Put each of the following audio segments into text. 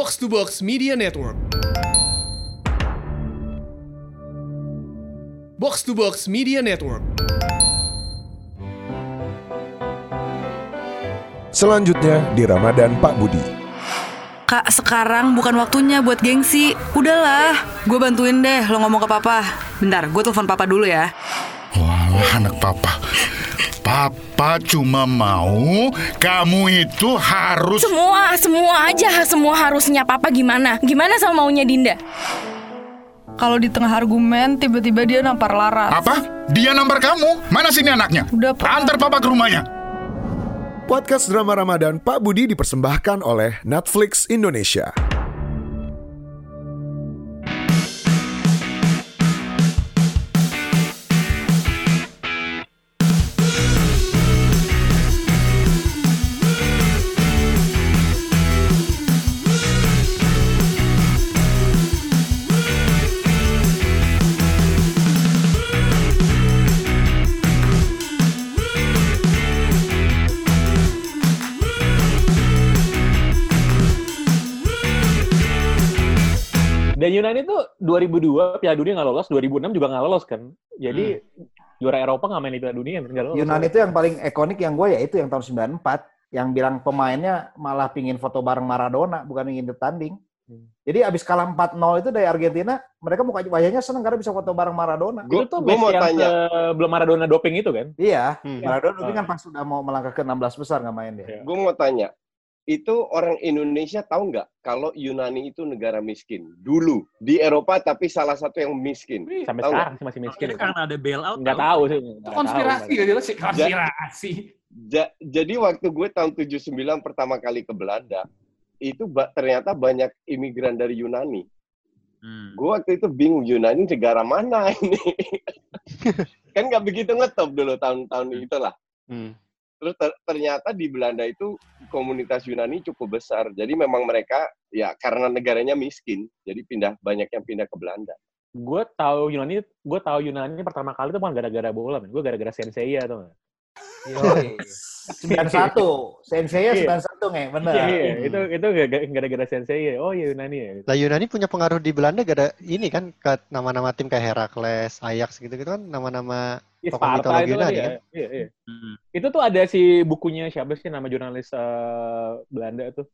Box to Box Media Network. Box to Box Media Network. Selanjutnya di Ramadan Pak Budi. Kak, sekarang bukan waktunya buat gengsi. Udahlah, gue bantuin deh lo ngomong ke papa. Bentar, gue telepon papa dulu ya. Wah, anak papa. Papa cuma mau kamu itu harus Semua, semua aja, semua harusnya papa gimana? Gimana sama maunya Dinda? Kalau di tengah argumen, tiba-tiba dia nampar Laras. apa? Dia nampar kamu. Mana sini anaknya? Udah, Pak. Antar papa ke rumahnya. Podcast drama Ramadan Pak Budi dipersembahkan oleh Netflix Indonesia. Dan Yunani tuh 2002 Piala Dunia nggak lolos, 2006 juga nggak lolos kan. Jadi juara Eropa nggak main di Piala Dunia nggak lolos. Yunani itu yang paling ikonik yang gue ya itu yang tahun 94 yang bilang pemainnya malah pingin foto bareng Maradona bukan ingin bertanding. Hmm. Jadi abis kalah 4-0 itu dari Argentina, mereka muka wajahnya seneng karena bisa foto bareng Maradona. itu tuh Gua mau yang tanya. sebelum Maradona doping itu kan. Iya, Hmm. Maradona Ah. kan pas sudah mau melangkah ke 16 besar nggak main dia. Iya. Gue mau tanya, itu orang Indonesia tahu nggak kalau Yunani itu negara miskin dulu di Eropa tapi salah satu yang miskin. Sampai Tahu sekarang sih masih miskin. Karena ada bailout. Nggak tahu sih. Itu konspirasi tahu. ya jelas sih konspirasi. Ja- jadi waktu gue tahun 79 pertama kali ke Belanda, itu ba- ternyata banyak imigran dari Yunani. Hmm. Gue waktu itu bingung Yunani negara mana ini. kan nggak begitu ngetop dulu tahun-tahun itulah. Terus ter- ternyata di Belanda itu komunitas Yunani cukup besar. Jadi memang mereka ya karena negaranya miskin, jadi pindah banyak yang pindah ke Belanda. Gue tahu Yunani, gue tahu Yunani pertama kali itu bukan gara-gara bola, men. Gue gara-gara Sensei atau nggak? Yoi. 91, Sensei Iya. 91 nge, bener. Iya, iya. itu itu gara- gara-gara Sensei ya. Oh iya Yunani ya. Lah Yunani punya pengaruh di Belanda gak ada ini kan ke nama-nama tim kayak Herakles, Ajax gitu-gitu kan nama-nama Iya, tokoh mitologi itu kan Yunani ya. kan. Iya, iya. Hmm. Itu tuh ada si bukunya siapa sih nama jurnalis eh, Belanda tuh.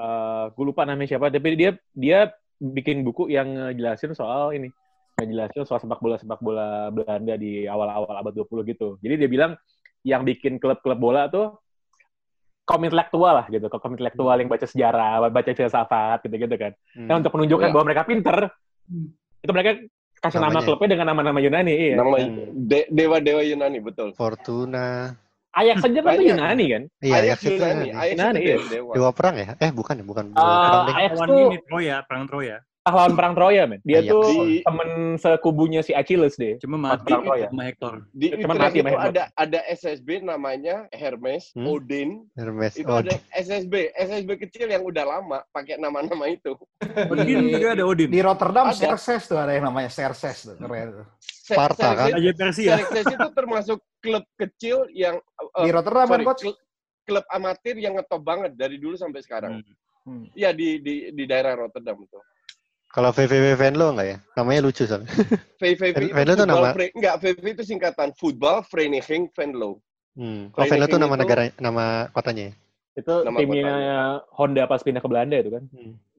Eh gue lupa namanya siapa, tapi dia dia bikin buku yang ngejelasin soal ini. Ngejelasin soal sepak bola sepak bola Belanda di awal-awal abad 20 gitu. Jadi dia bilang yang bikin klub-klub bola tuh kaum intelektual lah gitu, kaum intelektual yang baca sejarah, baca filsafat gitu-gitu kan. Nah, Hmm. untuk menunjukkan Ya. bahwa mereka pinter, Hmm. itu mereka kasih nama Namanya. klubnya dengan nama-nama Yunani, iya. Nama Hmm. de- dewa-dewa Yunani betul. Fortuna. Ajax saja kan. Yunani kan? Iya, Ajax Ajax itu Yunani, Yunani. Ajax Yunani, itu iya. dewa. Dewa perang ya? Eh bukan ya, bukan Eh, perang. Ajax Troya, perang Troya. Pahlawan perang Troya, men. Dia Ajax. tuh Di- temen sekubunya si Achilles deh. Cuma mati perang Troya. sama Hector. Di Cuman Utrecht mati itu sama ada ada SSB namanya Hermes, Hmm? Odin. Hermes. Itu Oh, ada SSB, SSB kecil yang udah lama pakai nama-nama itu. Odin juga ada Odin. Di Rotterdam Ada. Serses tuh ada yang namanya Serses tuh, keren tuh. Sparta, kan? Aja Persia. Serxes itu termasuk klub kecil yang eh, Di Rotterdam kan sorry, klub, klub amatir yang ngetop banget dari dulu sampai sekarang. Hmm. Iya di di di daerah Rotterdam itu. Kalau VVV Venlo enggak ya? Namanya lucu soalnya. VVV Ven- itu Venlo tuh voetbal nama- Vre- enggak VVV itu singkatan Football Vereniging Venlo. Hmm. Oh, Venlo tuh Vereniging nama itu- negara nama kotanya ya? Itu Nama timnya kotanya. Honda pas pindah ke Belanda itu kan.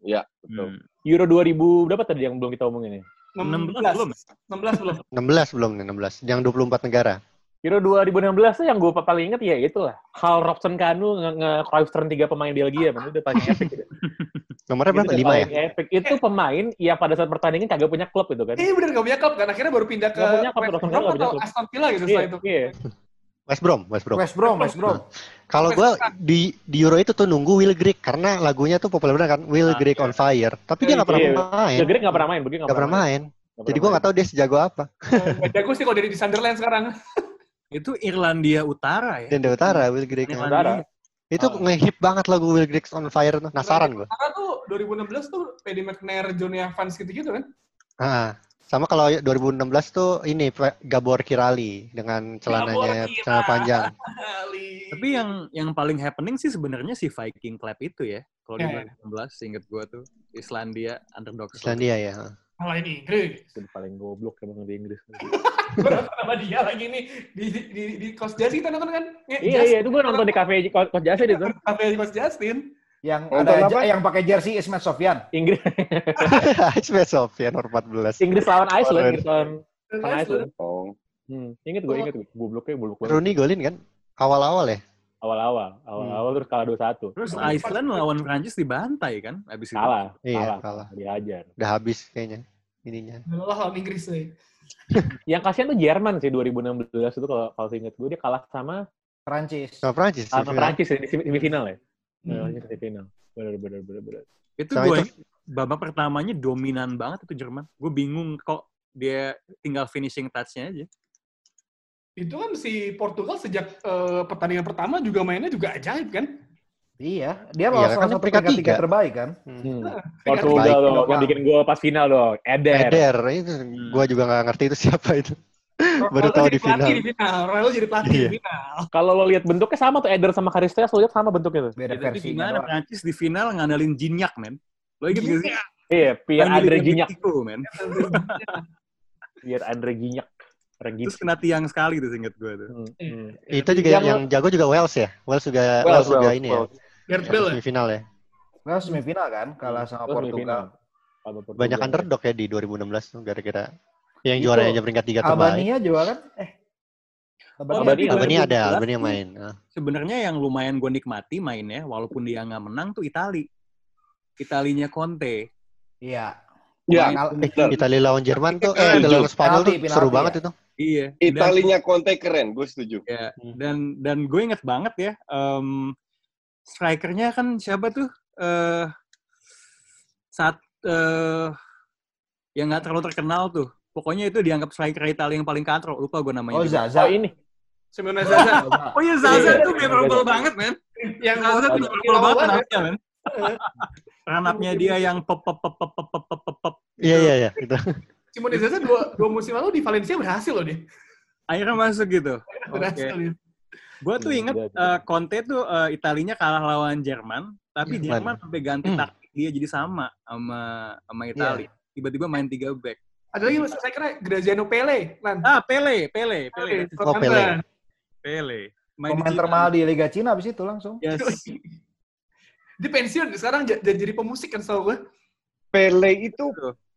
Ya, betul. Hmm. Euro 2000 berapa tadi yang belum kita omongin ya? 16 belum? 16 belum. 16 belum nih, 16. Yang 24 negara. Euro 2016 tuh yang gue paling inget ya itulah. Hal Robson Kanu nge, nge Cruyff tiga pemain Belgia. Itu paling epic. gitu. Nomornya Itu berapa? 5 ya? Epic. Itu pemain yang pada saat pertandingan kagak punya klub itu kan. Iya bener gak punya klub kan. Akhirnya baru pindah ke punya klub, West Brom atau. Aston Villa gitu Iya, setelah itu. iya. West Brom, West Brom. West Brom, West Brom. Kalau gue di di Euro itu tuh nunggu Will Grigg karena lagunya tuh populer banget kan, Will Ah, Grigg iya. on Fire. Tapi dia nggak pernah Iya. main. Ya, Greg nggak pernah main, begini Nggak pernah main. Jadi gue nggak tahu dia sejago apa. Gak jago sih kalau dari di Sunderland sekarang. Itu Irlandia Utara ya. Dan Utara, Will Grigg. Irlandia. Itu Ah. ngehip banget lagu Will Grigg on Fire tuh. Nasaran gue. Karena tuh 2016 tuh Paddy McNair, Johnny Evans gitu-gitu kan. Ah, sama kalau 2016 tuh ini Gabor Kirali dengan celananya Gabor celana panjang. Tapi yang yang paling happening sih sebenarnya si Viking Club itu ya. Kalau di ya. 2016 inget gue tuh Islandia underdog. Islandia ya. Ngalahin Inggris. Itu paling goblok emang di Inggris. Sama dia lagi nih di di di, di Coach Justin kita nonton kan? iya, iya, itu gue nonton di cafe Coach Justin itu. Cafe Coach Justin. Yang Nonton ada apa? yang pakai jersey Ismet Sofyan. Inggris Ismet Sofyan nomor 14. Inggris lawan Iceland. Inggris lawan Iceland. Oh. Hmm, inget gue, inget gue. Gobloknya goblok banget. Rooney golin kan? Awal-awal ya? Awal-awal, awal-awal terus kalah 2-1. Terus Iceland lawan Prancis dibantai kan abis itu. Kalah, Iya, kalah, kalah. diajar. Udah habis kayaknya ininya. Lelah lawan Inggris deh. Yang kasihan tuh Jerman sih 2016 itu kalau kalau inget gue dia kalah sama Prancis. Sama Prancis. sama semifinal. Prancis ya, di semi- semifinal ya. Hmm. Hmm. semifinal. Benar benar benar benar. Itu Sama gue itu- babak pertamanya dominan banget itu Jerman. Gue bingung kok dia tinggal finishing touch-nya aja. Itu kan si Portugal sejak eh, pertandingan pertama juga mainnya juga ajaib kan? Iya, dia Iya, lolos kan salah satu peringkat tiga tiga. terbaik kan. Hmm. Portugal Baik. dong, yang Doang. bikin gol pas final dong. Eder. Eder, itu gua juga nggak ngerti itu siapa itu. Baru tahu jadi di final. pelatih di final. Jadi pelatih Iya. di final. Kalau lo lihat bentuknya sama tuh Eder sama Karisteas, lo lihat sama bentuknya tuh. Beda tapi versinya gimana. Prancis di final ngandalin Gignac, men. Lo inget gak sih? Iya, Pierre Kan Andre Gignac. Atletico, men. Pierre Andre Gignac. Terus kena tiang sekali tuh inget gue tuh. Hmm, hmm. Itu juga Yang- yang, jago juga Wales ya. Wales juga Wales, Wales, juga Wales, ini ya. Gareth Yang Bale ya? semifinal ya. Well, semifinal kan, kalah sama Terus. Portugal. Portugal. Banyak underdog ya di 2016 tuh gara-gara yang Itu, juaranya aja peringkat 3 terbaik. Albania juga kan? Eh. Albania Albania. ada. Albania ada, 2012 Albania main. Ah. Sebenarnya yang lumayan gue nikmati mainnya, walaupun dia nggak menang tuh Itali. Italinya Conte. Iya. Ya, Kal- Eh. Italia lawan Jerman tuh, eh, lawan Spanyol tuh Penalti, seru banget ya. itu. Iya. Italinya Conte keren, gue setuju. ya, dan dan gue inget banget ya, em, strikernya kan siapa tuh? Eh saat eh yang nggak terlalu terkenal tuh. Pokoknya itu dianggap striker Italia yang paling katro. Lupa gue namanya. Oh, juga. Zaza. Oh ini. Simone Zaza. Oh iya Zaza Iya, tuh iya, memorable banget, men. yang Zaza tuh memorable banget ya. ranapnya, men. Ranapnya dia yang pop pop pop pop pop pop pop pop pop. Iya, iya, iya. Itu. Simone Zaza dua, dua musim lalu di Valencia berhasil loh dia. Akhirnya masuk gitu. Berhasil Oke. dia. Gue tuh inget Iya, eh, Conte tuh eh, Italinya kalah lawan Jerman, tapi Jerman. Jerman sampai ganti Hmm. taktik dia jadi sama sama sama Italia. Tiba-tiba main tiga back. Ada lagi saya kira Graziano Pele, Lan. Ah, Pele, Pele, Pele, Oh, Pele. Pele. Main Pemain di termahal di Liga Cina abis itu langsung. Yes. Dia pensiun sekarang j- j- jadi pemusik kan setahu gue. Pele itu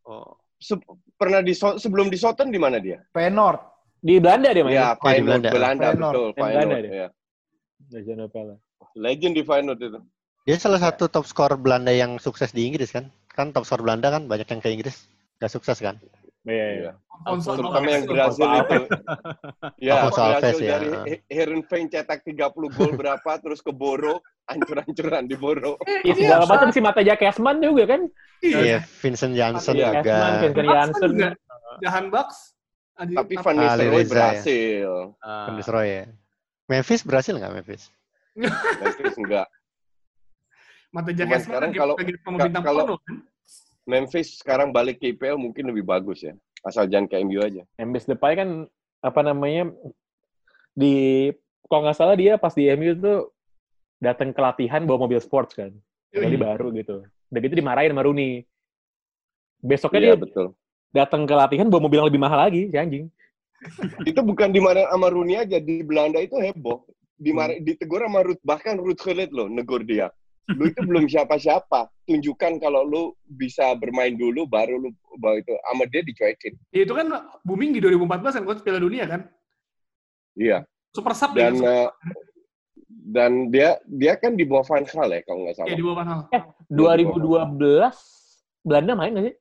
Oh. se- pernah di So- sebelum di Soton di mana dia? Feyenoord. Di Belanda dia main. Ya, di Feyenoord Belanda. Belanda, Feyenoord. betul, Feyenoord. Ya. Legend Pele. Legend di Feyenoord itu. Dia salah satu top skor Belanda yang sukses di Inggris kan? Kan top skor Belanda kan banyak yang ke Inggris. Gak sukses kan? Iya, iya. Iya. Alfonso Terutama yang berhasil itu. Ya, Alfonso Alves, berhasil ya. dari He- Heerenveen cetak 30 gol berapa, terus ke Boro, hancur-hancuran di Boro. Iya, segala macam si Mateja Kesman juga kan. Iya, Vincent Janssen Iya, juga. Kesman, Vincent juga. Jahan Bucks. Adi- Tapi Van Ali Nistelrooy ya. berhasil. Ah, Van Nistelrooy ya. Memphis berhasil nggak Memphis? Memphis enggak. Mata Cuman Jackson sekarang lagi, kalau- kalau- kan. Memphis sekarang balik ke IPL mungkin lebih bagus ya. Asal jangan ke MU aja. Memphis Depay kan apa namanya di kalau nggak salah dia pas di MU tuh datang ke latihan bawa mobil sports kan. Kali baru gitu. Udah gitu dimarahin sama Rooney. Besoknya Iya, dia betul. Datang ke latihan bawa mobil yang lebih mahal lagi si anjing. itu bukan di mana sama Rooney aja di Belanda itu heboh dimar ditegur sama Ruth bahkan Ruth Gullit loh negur dia lu itu belum siapa-siapa tunjukkan kalau lu bisa bermain dulu baru lu bawa itu sama dia dicuekin Ya, itu kan booming di 2014 kan coach Piala Dunia kan. iya Super sub dan ya. dan dia dia kan di bawah Van Gaal ya kalau nggak salah Ya, di bawah hal. Eh, 2012 Belanda main nggak sih?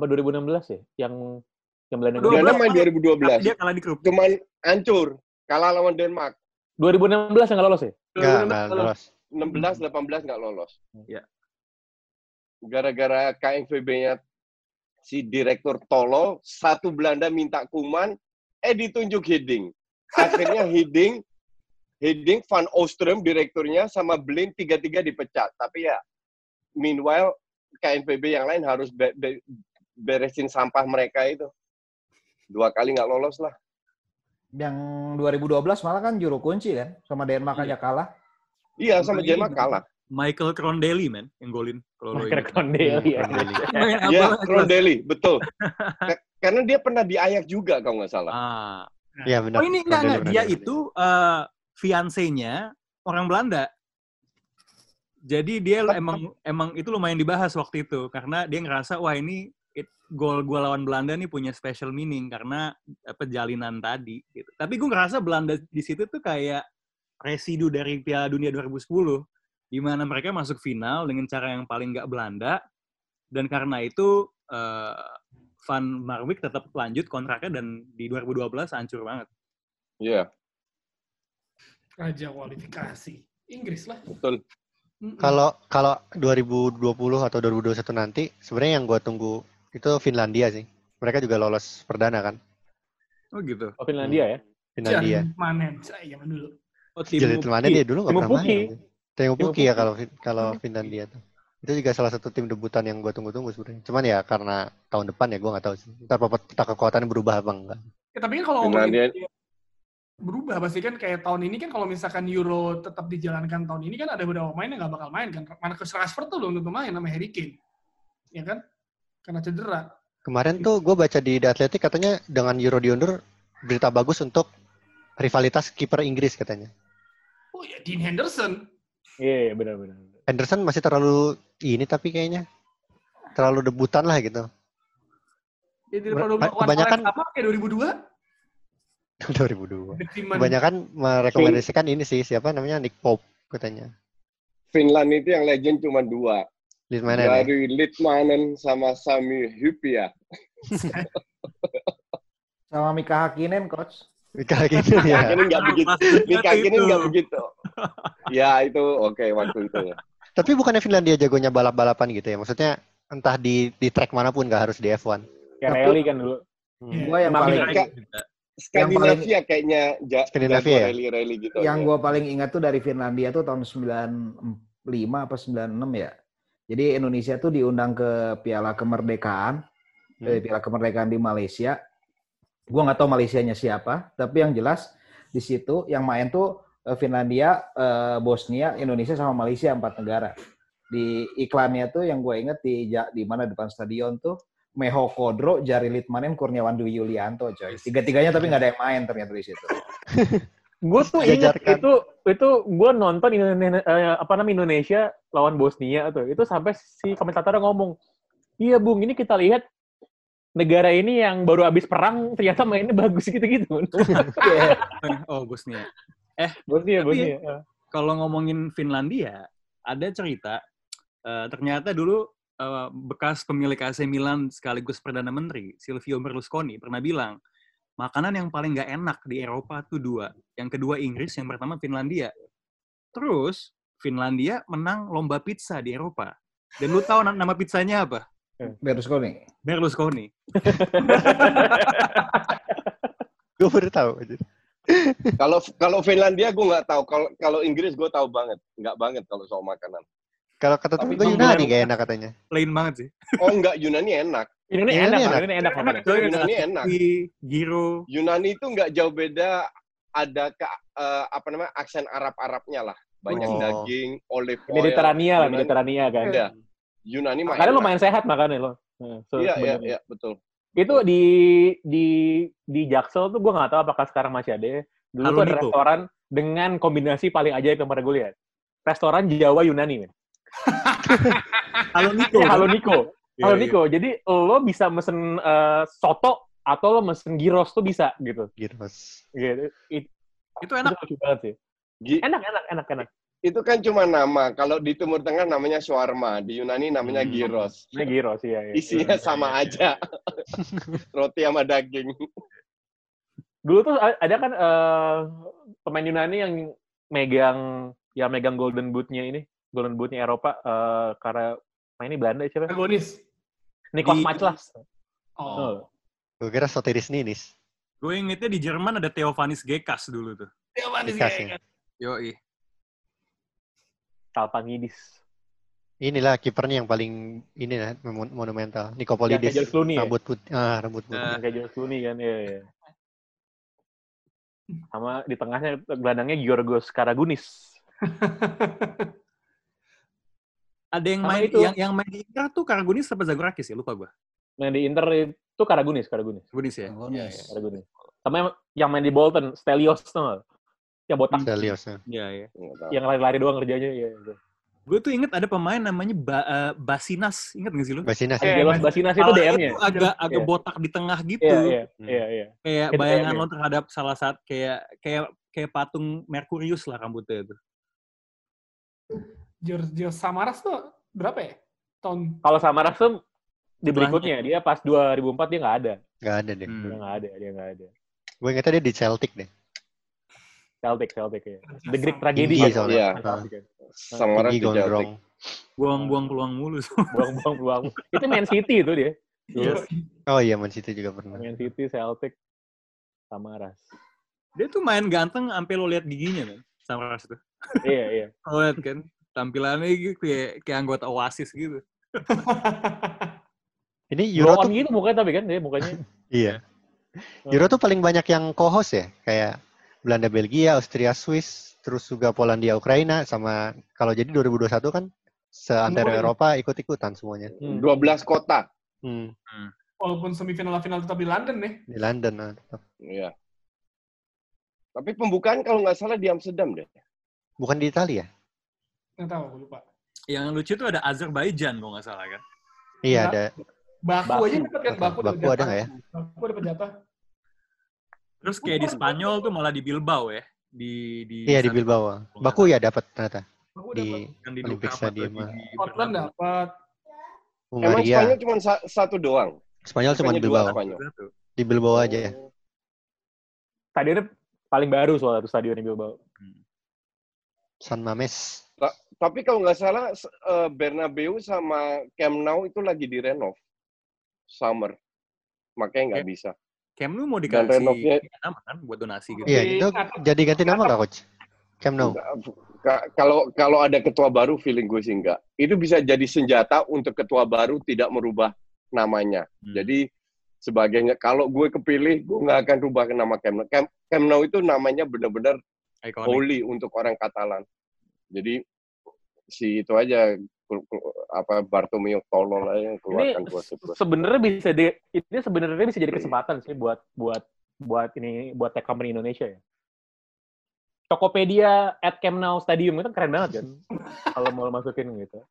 Apa 2016 ya? Yang yang Belanda main? Belanda main Tapi 2012 dia kalah di grup. cuman hancur kalah lawan Denmark 2016 yang nggak lolos ya? Nggak, nggak lolos. 16 18 nggak lolos Iya. gara-gara KNVB-nya si direktur tolol satu Belanda minta kuman eh ditunjuk Hidding akhirnya Hidding Hidding Van Oostrum direkturnya sama Blind tiga-tiga dipecat tapi ya meanwhile KNVB yang lain harus beresin sampah mereka itu dua kali nggak lolos lah Yang 2012 malah kan juru kunci kan sama Denmark aja kalah. iya sama Jerman kalah Michael Crondelli, man, yang golin. Kalau lo Michael ingat. Crondelli, ya. Main apa Ya, lah, Crondelli, betul. Ka- Karena dia pernah diayak juga kalau nggak salah. Ah. Iya benar. Oh ini enggak, Crondelli enggak. Dia di- itu eh fiancenya orang Belanda. Jadi dia emang emang itu lumayan dibahas waktu itu karena dia ngerasa wah ini gol gua lawan Belanda nih punya special meaning karena apa jalinan tadi gitu. Tapi gue ngerasa Belanda di situ tuh kayak residu dari Piala Dunia 2010 di mana mereka masuk final dengan cara yang paling nggak Belanda dan karena itu eh, Van Marwijk tetap lanjut kontraknya dan di 2012 hancur banget. Iya, Raja kualifikasi. Inggris lah. betul. Kalau kalau 2020 atau 2021 nanti sebenarnya yang gue tunggu itu Finlandia sih. Mereka juga lolos perdana kan? Oh gitu. Oh, Finlandia ya? Finlandia. Jangan manen. Saya zaman dulu. Oh, Jadi mana dia dulu nggak pernah main. Timu Puki ya kalau kalau Finlandia tuh. Itu juga salah satu tim debutan yang gue tunggu-tunggu sebenarnya. Cuman ya karena tahun depan ya gue nggak tahu sih. Ntar peta kekuatannya berubah apa enggak. Ya, tapi kan kalau Finlandia berubah pasti kan kayak tahun ini kan kalau misalkan Euro tetap dijalankan tahun ini kan ada beberapa pemain yang nggak bakal main kan. Marcus Rashford tuh belum tentu main sama Harry Kane. Ya kan? Karena cedera. Kemarin tuh gue baca di The Athletic katanya dengan Euro diundur berita bagus untuk rivalitas kiper Inggris katanya. Oh ya Dean Henderson. Iya, iya, benar-benar. Henderson masih terlalu ini tapi kayaknya terlalu debutan lah gitu. Ya kebanyakan- apa kayak 2002. 2002. Timan. Kebanyakan merekomendasikan ini sih siapa namanya Nick Pope katanya. Finland itu yang legend cuma dua. Litmanen ya. Dari Litmanen sama Sami Hypia. Sama Mika Hakkinen, coach. Mika gitu ya. Ini nggak begitu. Mika ini nggak begitu. Ya itu oke waktu itu. Tapi bukannya Finlandia jagonya balap-balapan gitu ya? Maksudnya entah di di track mana pun nggak harus di F1. Kayak rally kan dulu. Gua yang paling Ka- Skandinavia kayaknya ja, Skandinavia ya? jago rally-rally gitu. yang ya. gue paling ingat tuh dari Finlandia tuh tahun 95 apa 96 ya. Jadi Indonesia tuh diundang ke Piala Kemerdekaan, eh, Piala Kemerdekaan di Malaysia. Gua nggak tahu Malaysianya siapa, tapi yang jelas di situ yang main tuh eh, Finlandia, eh, Bosnia, Indonesia sama Malaysia empat negara. Di iklannya tuh yang gue inget di di mana depan stadion tuh Meho Kodro, Jari Litmanen, Kurniawan Dwi Yulianto, coy. Tiga-tiganya tapi nggak ada yang main ternyata di situ. Gue tuh inget Jajarkan. itu itu gue nonton Indonesia, apa namanya Indonesia lawan Bosnia tuh. Itu sampai si komentatornya ngomong, "Iya, Bung, ini kita lihat negara ini yang baru habis perang ternyata mainnya bagus gitu-gitu." Iya. Oh, Bosnia. Bosnia, Tapi- Bosnia. Kalau ngomongin Finlandia, ada cerita eh, ternyata dulu eh, bekas pemilik AC Milan sekaligus perdana menteri Silvio Berlusconi pernah bilang makanan yang paling nggak enak di Eropa tuh dua. Yang kedua Inggris, yang pertama Finlandia. Terus Finlandia menang lomba pizza di Eropa. Dan lu tahu na- nama pizzanya apa? Berlusconi. Berlusconi. Gue baru tahu. Kalau kalau Finlandia gue nggak tahu. Kalau kalau Inggris gue tahu banget. Nggak banget kalau soal makanan. Kalau kata Tapi temen gue Yunani gak enak katanya. Plain banget sih. Oh enggak, Yunani enak. Ini Ini enak, enak. Ini enak Yunani enak. Di Giro. Yunani itu nggak jauh beda. Ada ke eh, apa namanya aksen Arab-Arabnya lah. Banyak Oh. daging, olive oil. Mediterania lah, Yunani- Mediterania kan. Iya. Yunani mah Makanya enak. lumayan sehat makannya lo. Nah, so- Iya, iya, iya, betul. Itu di di di Jaksel tuh gue nggak tahu apakah sekarang masih ada. ya. Dulu Halo, tuh ada Niko. restoran dengan kombinasi paling ajaib yang pernah gue lihat. Restoran Jawa Yunani, men. Halo Niko. Iya, Halo Niko. Iya, Halo iya. Niko. Jadi lo bisa mesen eh, soto atau lo mesen gyros tuh bisa gitu. Giros. Gitu. It- Itu enak. Itu banget sih. Enak, enak, enak, enak. Itu kan cuma nama. Kalau di Timur Tengah namanya shawarma, di Yunani namanya Hmm. gyros. Ini gyros, iya. iya. Isinya sama aja. Roti sama daging. Dulu tuh ada kan eh, pemain Yunani yang megang yang megang Golden Boot-nya ini, Golden Boot-nya Eropa eh, karena mainnya Belanda siapa? Agonis. Di- Matlas. Oh. Oh. Gue kira Sotiris Ninis. Gue ingetnya di Jerman ada Theofanis Gekas dulu tuh. Ya, manis Dikasih. kayak Yoi. Talpangidis. Inilah kipernya yang paling ini lah mon- monumental. Yang Nikopolidis. George Clooney ya? Rambut putih. Ah, rambut putih. Yang kayak George Clooney kan, iya, iya. Sama di tengahnya gelandangnya Giorgos Karagunis. Ada yang Sama main itu. yang yang main di Inter tuh Karagunis apa Zagorakis ya? Lupa gua. Main di Inter itu Karagunis, Karagunis. Karagunis ya. Iya, iya, Karagunis. Sama yang, yang main di Bolton, Stelios tuh? Yang botak. Stelios. ya. Iya, iya. Yang lari-lari doang kerjanya. Iya, itu. Gue tuh inget ada pemain namanya ba, eh, Basinas, inget gak sih lu? Basinas. Eh, Jelos Basinas itu DM-nya. tuh agak agak Iya. botak di tengah gitu. Iya, iya, iya, iya. Kayak Itu bayangan lo terhadap salah satu kayak kayak kayak patung Merkurius lah rambutnya itu. George, George Samaras tuh berapa ya? Tahun Kalau Samaras tuh di berikutnya dia pas 2004 dia nggak ada. Nggak ada deh. Hmm. Dia nggak ada, dia nggak ada. Gue ingetnya dia di Celtic deh. Celtic, Celtic ya. The Greek Tragedy soalnya. Iya. Celtic kan. Samaras Tinggi di Celtic. gondrong. Buang-buang peluang mulu. Buang-buang peluang. Itu Man City itu dia. Iya. Oh iya, Man City juga pernah. Man City, Celtic, Samaras. Dia tuh main ganteng sampai lo lihat giginya kan. Sama Ras tuh. iya, iya. Lo lihat kan tampilannya gitu kayak kayak anggota Oasis gitu. Ini Euro Blow on tuh gitu mukanya tapi kan dia mukanya. iya. Euro tuh paling banyak yang co-host ya, kayak Belanda, Belgia, Austria, Swiss, terus juga Polandia, Ukraina, sama kalau jadi 2021 kan seantero ya? Eropa ikut-ikutan semuanya. Hmm. 12 kota. Hmm, walaupun semifinal final tetap di London nih. di London. nah, tetap. Iya. Tapi pembukaan kalau nggak salah di Amsterdam deh. Bukan di Italia ya? Nggak tahu, aku lupa. Yang lucu tuh ada Azerbaijan kalau nggak salah kan. Iya, ada. Baku, Baku. aja dapat kan? Baku, Baku ada nggak ya? Baku dapat jatah. Terus kayak di Spanyol tuh malah di Bilbao ya. Di di Iya, di. Bilbao. Baku ya dapat ternyata. Baku dapat. Di Yang di Olympic Stadium. Scotland Bernabeu. dapat. Emang Hungaria. Spanyol cuma sa- satu doang. Spanyol cuma di Bilbao. Di Bilbao aja ya. Stadionnya paling baru soalnya tuh stadion di Bilbao. San Mames. Ta- Tapi kalau nggak salah eh, Bernabeu sama Camp Nou itu lagi direnov summer, makanya nggak bisa. Camp Nou mau Dan dikasih renovnya- nama kan buat donasi gitu. Iya, Di itu jadi ganti nama nggak coach? Camp Nou. Ka- Kalau kalau ada ketua baru, feeling gue sih nggak. Itu bisa jadi senjata untuk ketua baru tidak merubah namanya. Hmm. Jadi sebagainya. Kalau gue kepilih, gue nggak akan rubah ke nama Camp Nou. Camp, Camp Nou itu namanya benar-benar holy untuk orang Katalan. Jadi si itu aja apa Bartomeu tolol aja yang Ini keluarkan gosip-gosip. sebenarnya bisa di, ini sebenarnya bisa jadi kesempatan sih buat buat buat ini buat tech company Indonesia ya. Tokopedia at Camp Nou Stadium itu kan keren banget kan. Kalau mau masukin gitu.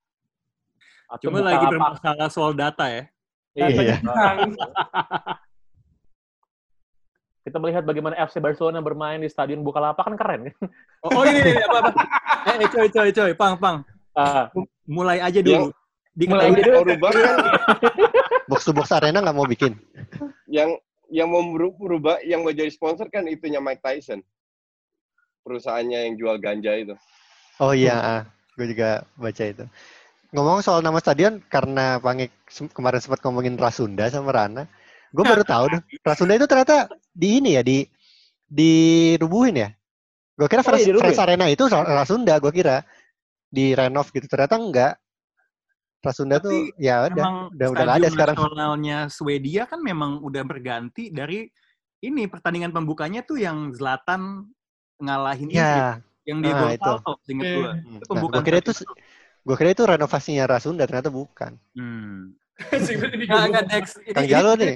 Atau Cuma lagi bermasalah soal data ya. Iya. Kita melihat bagaimana FC Barcelona bermain di stadion Bukalapak kan keren kan. Oh, oh ini, ini apa apa. Eh, coy coy coy, pang pang. Ah, Mulai aja dulu. mulai Diketahui aja dulu. Rubah kan Box to box arena nggak mau bikin. yang yang mau merubah yang mau jadi sponsor kan itunya Mike Tyson. Perusahaannya yang jual ganja itu. Oh iya, gue juga baca itu. Ngomong soal nama stadion, karena Pangik kemarin sempat ngomongin Rasunda sama Rana, gue baru tahu tuh, Rasunda itu ternyata di ini ya, di dirubuhin ya. Gue kira Oh, Fresh, iya, Arena itu Ra- Rasunda, gue kira di renov gitu. Ternyata enggak. Rasunda Tapi tuh ya udah, udah udah nggak ada sekarang. nasionalnya Swedia kan memang udah berganti dari ini pertandingan pembukanya tuh yang Zlatan ngalahin Inggris. Ya, yang di Ah, gol itu. salto, inget gua. Hmm. Itu nah, pembukaan gue kira itu gue kira itu renovasinya Rasunda, ternyata bukan. Hmm. Nggak, Dex. Ini- Kang Jalo kayak- nih,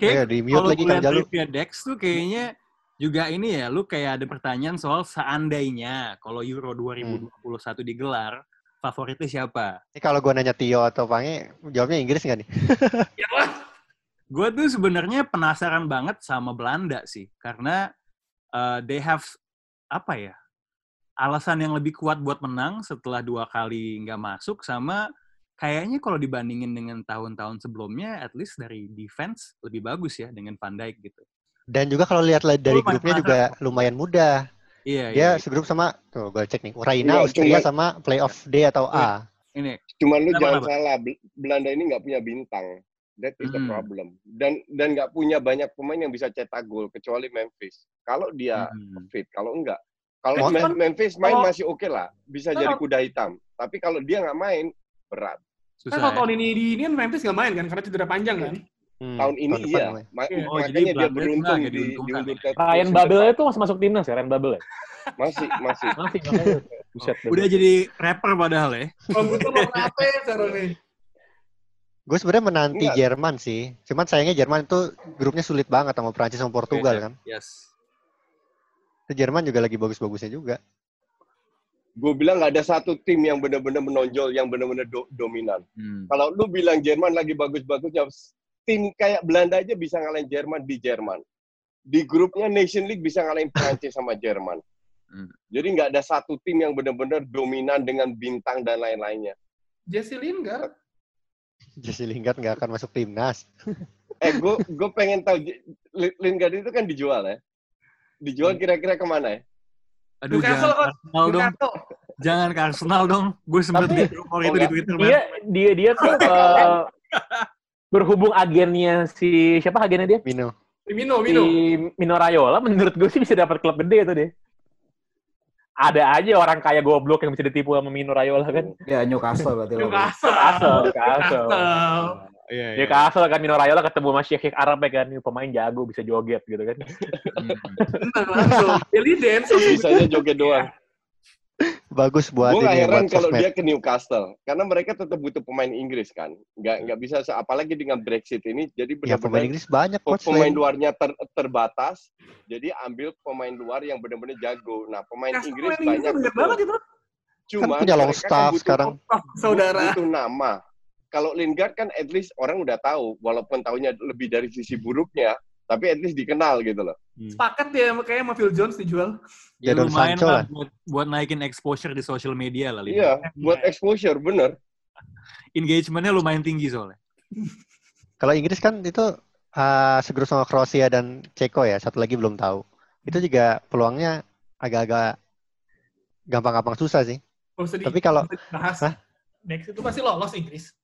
kayak di mute kalau lagi Jalu. trivia Dex tuh kayaknya juga ini ya, lu kayak ada pertanyaan soal seandainya kalau Euro 2021 digelar, favoritnya siapa? Ini kalau gue nanya Tio atau Pange, jawabnya Inggris nggak nih? Gue tuh sebenarnya penasaran banget sama Belanda sih, karena uh, they have apa ya alasan yang lebih kuat buat menang setelah dua kali nggak masuk sama kayaknya kalau dibandingin dengan tahun-tahun sebelumnya, at least dari defense lebih bagus ya dengan Van Dijk gitu. Dan juga kalau lihat li- dari Lu main grupnya juga lumayan mudah. Iya, Dia iya. segrup sama tuh gue cek nih, Ukraina, Iya, Austria cuma- sama playoff D atau A. Ini Cuman lu Kenapa, jangan kenapa? salah, Bel- Belanda ini nggak punya bintang. That is the Hmm. problem. Dan dan nggak punya banyak pemain yang bisa cetak gol kecuali Memphis. Kalau dia Hmm. fit, kalau enggak, kalau Kan- Mem- Memphis main kalau- masih oke lah, bisa Kan jadi kuda hitam. Tapi kalau dia nggak main, berat. Kan susah kalau ya. tahun ini di ini kan Memphis nggak main kan karena cedera panjang kan. Hmm, Tahun ini depan iya. Ma- Iya. Oh, jadi makanya dia Belanda beruntung di, diuntungkan. diundur ke Ryan depan. itu masih masuk timnas ya, Ryan Babel ya? Masih, masih. Masih. Buset, Udah jadi rapper padahal ya. Oh, gue tuh mau kenapa ya, sekarang nih? Gue sebenarnya menanti Enggak. Jerman sih. Cuman sayangnya Jerman itu grupnya sulit banget sama Prancis sama Portugal kan. Yes. Itu Jerman juga lagi bagus-bagusnya juga. Gue bilang nggak ada satu tim yang benar-benar menonjol, yang benar-benar do- dominan. Hmm. Kalau lu bilang Jerman lagi bagus-bagusnya, tim kayak Belanda aja bisa ngalahin Jerman di Jerman. Di grupnya Nation League bisa ngalahin Prancis sama Jerman. Hmm. Jadi nggak ada satu tim yang benar-benar dominan dengan bintang dan lain-lainnya. Jesse Lingard. Jesse Lingard nggak akan masuk timnas. Eh, gue gue pengen tahu Lingard itu kan dijual ya. Dijual kira-kira ke mana ya? Aduh, Newcastle jangan kok. Arsenal dong. Newcastle. Jangan ke Arsenal dong. Gue sempet Tapi- lihat rumor itu di. Twitter. Dia man. dia dia tuh eh, berhubung agennya si siapa agennya dia? Mino. Mino, Si Mino. Mino Raiola menurut gue sih bisa dapat klub gede itu deh. Ada aja orang kaya goblok yang bisa ditipu sama Mino Raiola kan. Ya Newcastle berarti lo. Newcastle. Newcastle, Newcastle. Newcastle. Iya, iya. Dia kasel kan Mino Raiola ketemu sama Sheikh Arab ya kan, Ini pemain jago bisa joget gitu kan. Hmm. Bener, langsung. Belly dance. Bisanya joget doang. Bagus buat Gue nggak ini heran kalau dia ke Newcastle, karena mereka tetap butuh pemain Inggris kan. Nggak nggak bisa, apalagi dengan Brexit ini, jadi Ya pemain benar-benar Inggris banyak coach. pemain selain- luarnya ter- terbatas, jadi ambil pemain luar yang benar-benar jago. Nah, pemain Inggris pemain Inggris banyak banyak banget itu. Cuma Kan punya long mereka kan staff butuh- sekarang. Oh, saudara. butuh nama. Kalau Lingard kan at least orang udah tahu, walaupun tahunya lebih dari sisi buruknya, tapi at least dikenal gitu loh. Sepakat ya kayaknya sama Phil Jones dijual. Ya, Jadon lumayan Sancho lah buat, buat naikin exposure di social media lah. Iya, buat exposure bener. Engagementnya lumayan tinggi soalnya. Kalau Inggris kan itu uh, segrup sama Kroasia dan Ceko ya. Satu lagi belum tahu. Itu juga peluangnya agak-agak gampang-gampang susah sih. Tapi kalau-? Next itu pasti lolos Inggris.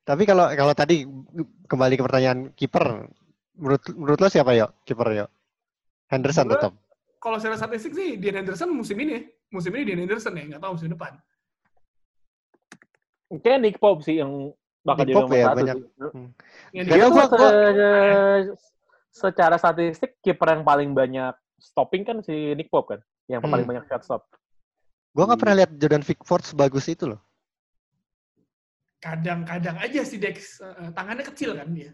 Tapi kalau kalau tadi kembali ke pertanyaan kiper, menurut menurut lo siapa yo kiper yo? Henderson Gua- tetap. Kalau secara statistik sih, Dean Henderson musim ini. Musim ini Dean Henderson ya, nggak tahu musim depan. Kayaknya Nick Pope sih yang bakal Nick jadi nomor ya, satu. banyak. Hmm. Yang Gak Dia gua- gua- se- secara statistik kiper yang paling banyak stopping kan si Nick Pope kan, yang Hmm. paling banyak shot stop. Gua nggak pernah lihat Jordan Pickford sebagus itu loh. Kadang-kadang aja si Dex eh, tangannya kecil kan dia.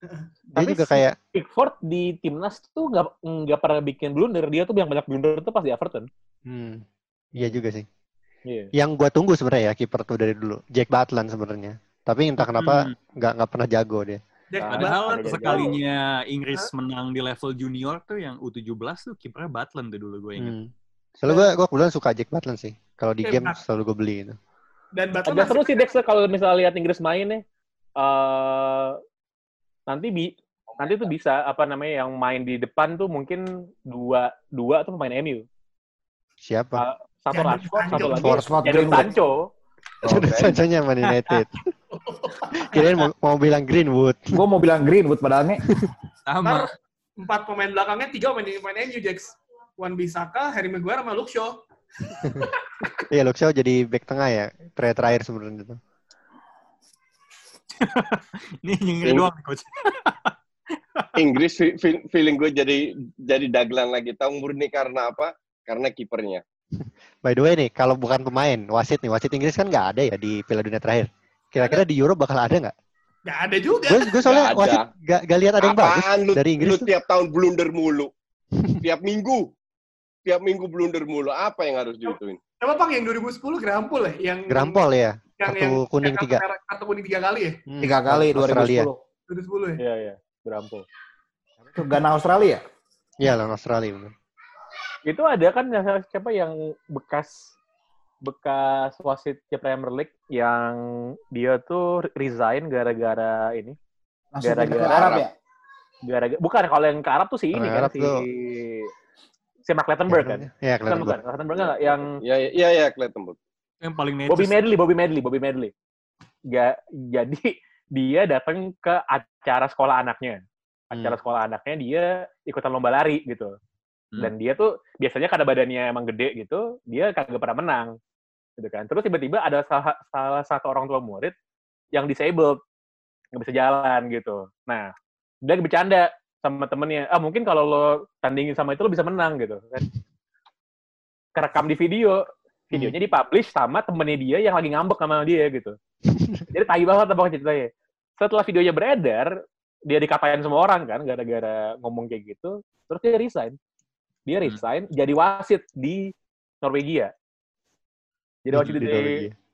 Dia Tapi juga si kayak Pickford di timnas tuh nggak nggak pernah bikin blunder. Dia tuh yang banyak blunder tuh pas di Everton. hmm, iya juga sih. Iya. Yang gua tunggu sebenarnya ya kiper tuh dari dulu, Jack Butland sebenarnya. Tapi entah kenapa Hmm. nggak nggak pernah jago dia. Jack Nah, Butland sekalinya Inggris menang di level junior tuh yang U17 tuh kipernya Butland tuh dulu gue ingat. Hmm. Soalnya gua gua kebetulan suka Jack Butland sih. Kalau di Eh, game selalu gue beli itu. Dan Butland Agak seru sih Dex kalau misalnya lihat Inggris main nih. eh nanti bi nanti tuh bisa apa namanya yang main di depan tuh mungkin dua dua tuh pemain MU. Siapa? Uh, satu Rashford, Sancho. satu lagi Jadon Greenwood. Sancho. Jordan Sancho-nya Man United. Kirain mau, mau bilang Greenwood. Gue mau bilang Greenwood padahal nih. Sama. Ntar empat pemain belakangnya tiga pemain pemain MU Dex. Wan Bisaka, Harry Maguire sama Luke Shaw. Iya, Luke Shaw jadi back tengah ya. Terakhir terakhir sebenarnya itu. Ini nyengir doang nih, coach. Inggris fe- fe- feeling gue jadi jadi dagelan lagi. Tahu murni karena apa? Karena kipernya. By the way nih, kalau bukan pemain, wasit nih, wasit Inggris kan nggak ada ya di Piala Dunia terakhir. Kira-kira di Euro bakal ada nggak? Gak ada juga. Gue gue soalnya ada. wasit gak, gak lihat ada yang bagus Apaan lu, dari Inggris lu tuh. tiap tahun blunder mulu. tiap minggu. Tiap minggu blunder mulu. Apa yang harus diituin? Apa Pang yang 2010 Grampol ya? Yang Grampol ya, yang, kartu yang, kuning yang tiga. Kartu, kuning tiga kali ya? Hmm, Tiga kali Australia. 2010. 2010 ya? Iya iya, Berampul. Itu Ghana Australia. Iya lawan Australia bener. Itu ada kan yang- siapa yang bekas bekas wasit di Premier League yang dia tuh resign gara-gara ini. Gara-gara Arab ya? Gara-gara bukan kalau yang ke Arab tuh si ini kan Arab si tuh. Si Mark Clattenburg kan. Iya, Bukan kelihatan. bukan, Clattenburg enggak yang Ya ya ya, ya Clattenburg. Yang paling necis. Bobby Medley, Bobby Medley, Bobby Medley. Ga, jadi dia datang ke acara sekolah anaknya. Acara Hmm. sekolah anaknya dia ikutan lomba lari gitu. Hmm. Dan dia tuh biasanya karena badannya emang gede gitu, dia kagak pernah menang. Gitu kan. Terus tiba-tiba ada salah, salah satu orang tua murid yang disabled, nggak bisa jalan gitu. Nah, dia lagi bercanda sama temennya, ah mungkin kalau lo tandingin sama itu lo bisa menang gitu kan. kerekam di video. Videonya dipublish sama temennya dia yang lagi ngambek sama dia gitu. Jadi tai banget apa ceritanya. Setelah videonya beredar, dia dikatain semua orang kan gara-gara ngomong kayak gitu. Terus dia resign. Dia resign jadi wasit di Norwegia. Jadi wasit di,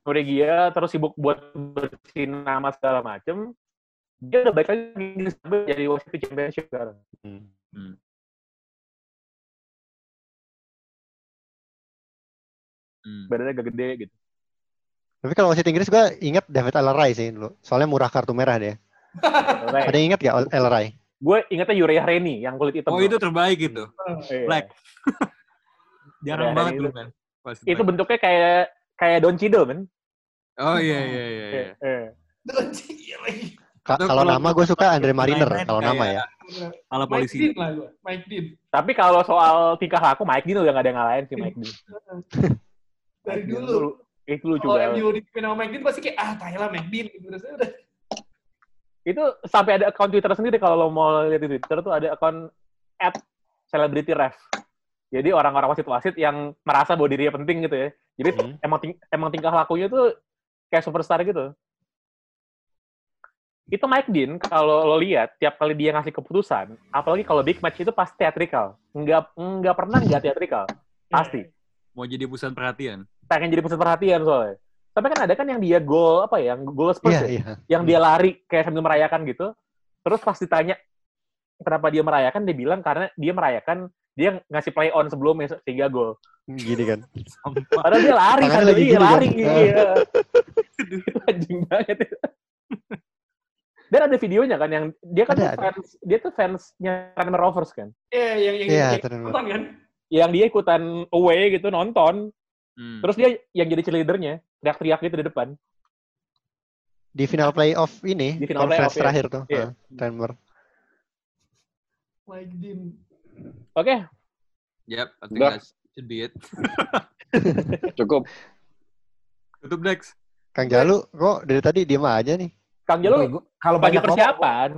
Norwegia terus sibuk buat bersihin nama segala macem. Dia udah baik lagi sampai jadi wasit di championship sekarang. Hmm. Hmm. Badannya gak gede gitu. Tapi kalau wasit Inggris gue inget David Elleray sih dulu. Soalnya murah kartu merah dia. Ada yang inget gak Elleray? Gue ingetnya Uriah Reni yang kulit hitam. Oh itu terbaik gitu. Iya. Black. Jarang Uriah banget dulu itu- kan. Itu bentuknya kayak kayak Don Cheadle kan. Oh iya iya iya. iya. Eh. Ka- kalau kalau- nama gue suka Andre Mariner kalau nama ya. Kalau Mike polisi. Dean lah gue. Mike Dean. Tapi kalau soal tingkah laku Mike Dean udah gak ada yang ngalahin sih Mike Dean. Dari Mike dulu. Itu lucu Kalau banget. MU dipimpin sama Mike Dean pasti kayak, ah Thailand Mike Dean. Gitu. Terus udah. Itu sampai ada akun Twitter sendiri kalau lo mau lihat di Twitter tuh ada akun at celebrity ref. Jadi orang-orang wasit-wasit yang merasa bahwa dirinya penting gitu ya. Jadi Hmm. emang ting- emang tingkah lakunya tuh kayak superstar gitu. Itu Mike Dean kalau lo lihat tiap kali dia ngasih keputusan, apalagi kalau big match itu pasti theatrical. Nggak nggak pernah nggak theatrical. Pasti. Mau jadi pusat perhatian. Pengen jadi pusat perhatian soalnya. Tapi kan ada kan yang dia gol apa ya, yang gol Spurs Iya ya? iya. yang dia lari kayak sambil merayakan gitu. Terus pas ditanya kenapa dia merayakan, dia bilang karena dia merayakan dia ngasih play on sebelumnya sehingga gol. Gini kan. Padahal dia lari sambil lagi iya, gini kan? lari. Ah. Iya. itu anjing banget. Dan ada videonya kan yang dia kan Ada, tuh ada. fans dia tuh fansnya Tranmere Rovers kan. Iya, yang yang Iya, yang Tranmere. nonton kan. Yang dia ikutan away gitu nonton. Hmm. Terus dia yang jadi cheerleadernya, teriak-teriak gitu di depan. Di final playoff ini, Di final conference playoff, iya. terakhir tuh. Iya. ah, Denver. Mike Dean. Oke, Yep, I think that should be it. Cukup. Tutup Dex. Kang Jalu, kok dari tadi diem aja nih? Kang Jalo Gua- kalau lagi banyak persiapan.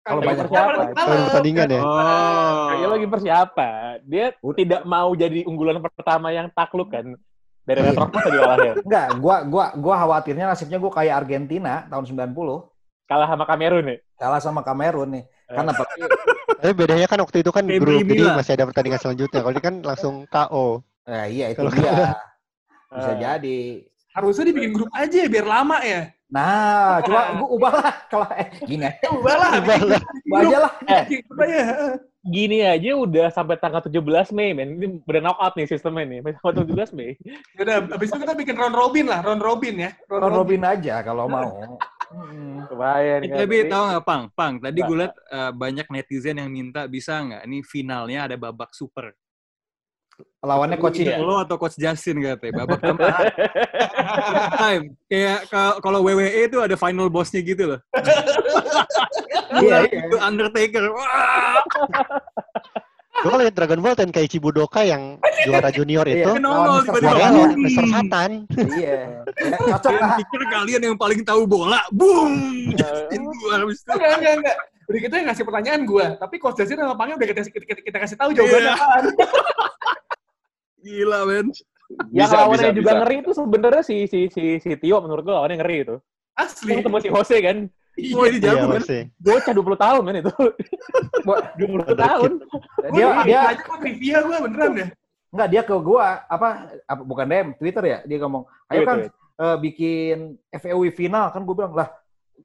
kalau banyak persiapan. Kalau pertandingan ya? Oh. Kayaknya lagi persiapan. Dia tidak mau jadi unggulan pertama yang takluk kan. Dari Iya. Red Rocks tadi kalahnya. Enggak, gua gua gua khawatirnya nasibnya gua kayak Argentina tahun 90 Kalah sama Kamerun nih. kalah sama Kamerun nih. Eh. Kan apalagi Tapi bedanya kan waktu itu kan Kayak grup, lah. masih ada pertandingan selanjutnya. Kalau ini kan langsung KO. eh, iya itu dia. Bisa Eh. jadi. Harusnya dibikin grup aja ya, biar lama ya. Nah, coba gua ubahlah kalau eh gini aja. Ubah lah. Ubahlah. Ubah aja lah. Aja. Gini aja udah sampai tanggal 17 Mei, men. Ini udah knockout nih sistemnya nih. Sampai tanggal 17 Mei. Udah, abis itu kita bikin round robin lah, round robin ya. Ron Robin aja kalau mau. Hmm. Kebayang Eh, kan. tapi tahu nggak, Pang? Pang, tadi gue liat eh, banyak netizen yang minta bisa nggak? Ini finalnya ada babak super. Lawannya coach Iya. Lo atau coach Justin katanya, babak. Time. Kayak ka- kalau WWE itu ada final bossnya gitu loh. Iya, Iya, itu Undertaker. Wah, Gue kalau lihat Dragon Ball Tenkaichi Budoka yang juara junior itu, Iya. Nongol tiba-tiba. Mr. Satan. Iya. Ya, cocok Kalian lah. pikir kalian yang paling tahu bola, boom! Justin keluar habis itu. Enggak, enggak, enggak. Udah kita yang ngasih pertanyaan gue, tapi Coach Justin sama Pangnya udah kita, kita, kita kasih tahu jawabannya Iya. apaan. Gila, men. Yang Bisa, lawannya bisa, juga bisa. ngeri itu sebenarnya si si si si Tio menurut gua lawannya ngeri itu. Asli. Ketemu si Jose kan. Oh, ini Iya, jago, masih. Bocah 20 tahun men itu. 20 tahun. Dia dia aja kok trivia gue beneran deh. enggak dia ke gua apa apa bukan DM Twitter ya dia ngomong ayo kan eh, bikin FEW final kan gue bilang lah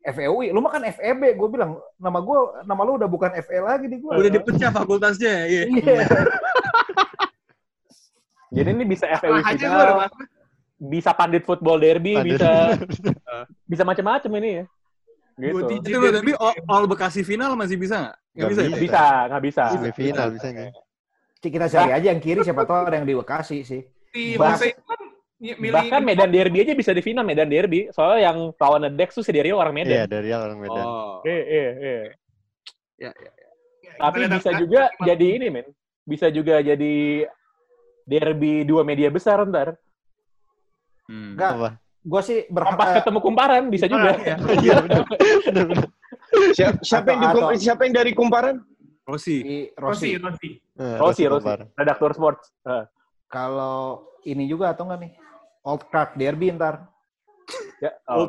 FEW lu mah kan FEB gue bilang nama gua nama lu udah bukan FE lagi di gua Udah dipecah fakultasnya, iya. iya Jadi ini bisa gue final, bisa pandit football derby, Pandit. bisa bisa macam-macam ini ya. Gitu. Gua di- Itu tapi all, all Bekasi final masih bisa nggak? Nggak Nggak bisa. ya? bisa. Bisa, nggak bisa. Semifinal bisa nggak? Kita cari aja yang kiri siapa tahu ada yang di Bekasi sih Si Bahas- Jose itu kan milih Bahkan Medan Derby aja bisa di final Medan Derby. Soalnya yang lawan Dex tuh si Dario orang Iya, Medan. dari orang Medan. Oh. Iya, iya, iya. Ya, ya. Tapi Kita lihat bisa apa- juga jadi ini, men. Bisa juga jadi derby dua media besar ntar. Hmm. enggak Apa? gua sih berharap Kompas ketemu kumparan bisa juga. Iya, benar. Benar-benar. Siapa, siapa yang di Atau- siapa yang dari kumparan? Rossi. di Rossi, Rossi Rossi. Eh, Rossi, Rossi Rossi. Redaktur sports. Eh. kalau ini juga atau enggak nih? Old Crack Derby ntar. Ya, oh.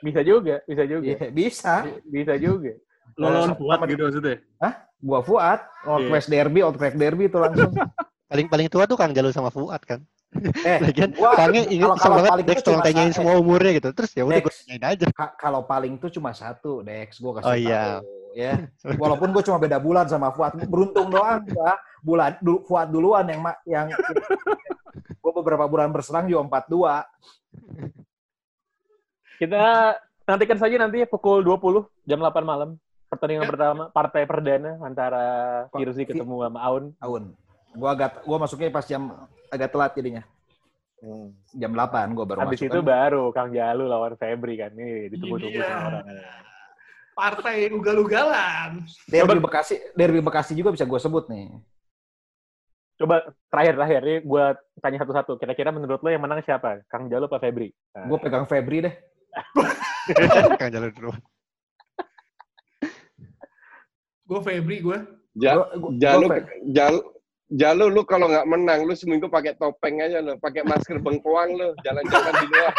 bisa juga, bisa juga. Iya, bisa. Bisa juga. Lo lawan Fuad gitu maksudnya? Hah? Gua Fuad, Old Iya. West Derby, Old Crack Derby itu langsung. Paling paling tua tuh Kang Jalu sama Fuad kan. Eh, Lagian gua- Kangnya inget kalau- kalau banget paling Dex tolong cuma tanyain satu. semua umurnya gitu. Terus ya udah gue tanyain aja. Ka- kalau paling tuh cuma satu, Dex. Gua kasih Oh, iya. tahu, ya. Walaupun gue cuma beda bulan sama Fuad. Beruntung doang gua. Bulan du, Fuad duluan yang yang gue beberapa bulan berserang juga 42. Kita nantikan saja nanti pukul 20 jam 8 malam. Pertandingan pertama partai perdana antara Firzi ketemu sama Aun. Tahun. Gua agak gua masuknya pas jam agak telat jadinya. Jam 8 gua baru Habis masuk. itu kan. baru Kang Jalu lawan Febri kan. Ini ditunggu-tunggu Iya. sama orang. Partai ugal-ugalan. Derby Bekasi, Derby Bekasi juga bisa gue sebut nih. Coba terakhir-terakhir nih gue tanya satu-satu. Kira-kira menurut lo yang menang siapa? Kang Jalu apa Febri? Nah, Gue pegang Febri deh. Kang Jalu dulu. Gue Febri gue. Ja, Gua- gua- jalu, gua jalu, jalu lu kalau nggak menang lu seminggu pakai topeng aja lu, pakai masker bengkoang lu, jalan-jalan di luar.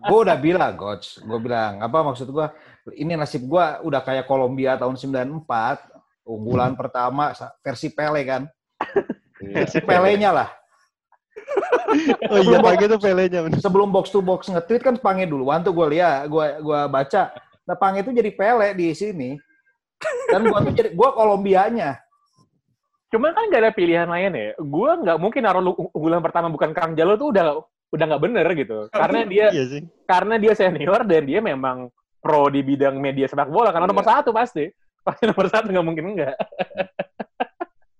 Gue udah bilang, coach. Gue bilang, apa maksud gue? Ini nasib gue udah kayak Kolombia tahun 94. Unggulan pertama sa- versi Pele kan. Versi Pelenya lah. Oh iya, pagi itu pelenya. Sebelum box to box nge-tweet kan Pange duluan tuh gue lihat, gue gua baca. Nah Pange itu jadi Pele di sini. Dan gue tuh jadi gue Kolombianya. Cuma kan gak ada pilihan lain ya. Gue nggak mungkin naruh unggulan pertama bukan Kang Jalu tuh udah udah nggak bener gitu. Karena dia Iya sih. karena dia senior dan dia memang pro di bidang media sepak bola. Karena nomor satu pasti. Pasti nomor satu nggak mungkin enggak.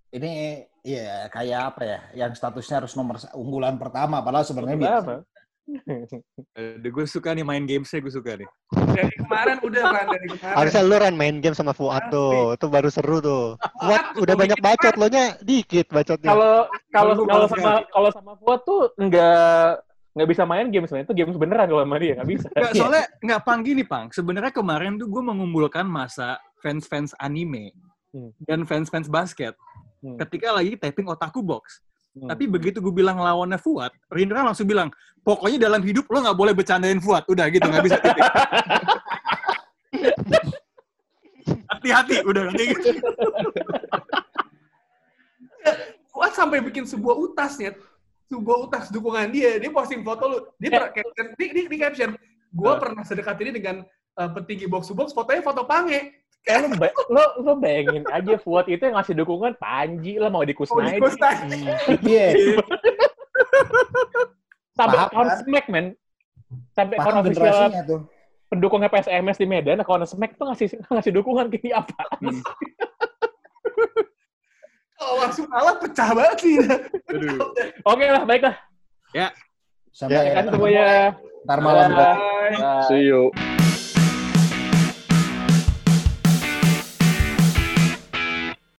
Ini ya kayak apa ya? Yang statusnya harus nomor unggulan pertama. Padahal sebenarnya biasa. Aduh, gue suka nih main gamesnya, gue suka nih. Dari kemarin udah kan dari kemarin. Harusnya lu Ran main game sama Fuad tuh. Itu baru seru tuh. Fuad udah banyak bacot, lo nya dikit bacotnya. Kalau kalau kalau sama kalau sama Fuad tuh nggak nggak bisa main game sebenarnya itu games beneran kalau sama dia nggak bisa. Nggak, soalnya nggak pang gini, Pang. Sebenarnya kemarin tuh gue mengumpulkan masa fans-fans anime Hmm. dan fans-fans basket Hmm. ketika lagi taping Otaku Box. Hmm. Tapi begitu gue bilang lawannya Fuad, Rindra langsung bilang, pokoknya dalam hidup lo nggak boleh bercandain Fuad. Udah gitu, nggak bisa titik. Hati-hati, udah nanti gitu. Fuad sampai bikin sebuah utasnya, sebuah utas dukungan dia. Dia posting foto lu, dia pernah caption, di, di, di caption, gue pernah sedekat ini dengan uh, petinggi box to box, fotonya foto Pange. Eh, lo, ba- lo, lo bayangin aja Fuad itu yang ngasih dukungan Panji lah mau Oh, di dikusnaidi. Kusnaidi. Iya. Sampai akun kan? Smack men. Sampai Paham official tuh. pendukung PSMS di Medan, akun Smack tuh ngasih ngasih dukungan ke dia apa? Kalau langsung kalah pecah banget sih. Aduh. Oke lah, baiklah. Ya, Sampai Ya kan semuanya. ntar malam. Bye. See you.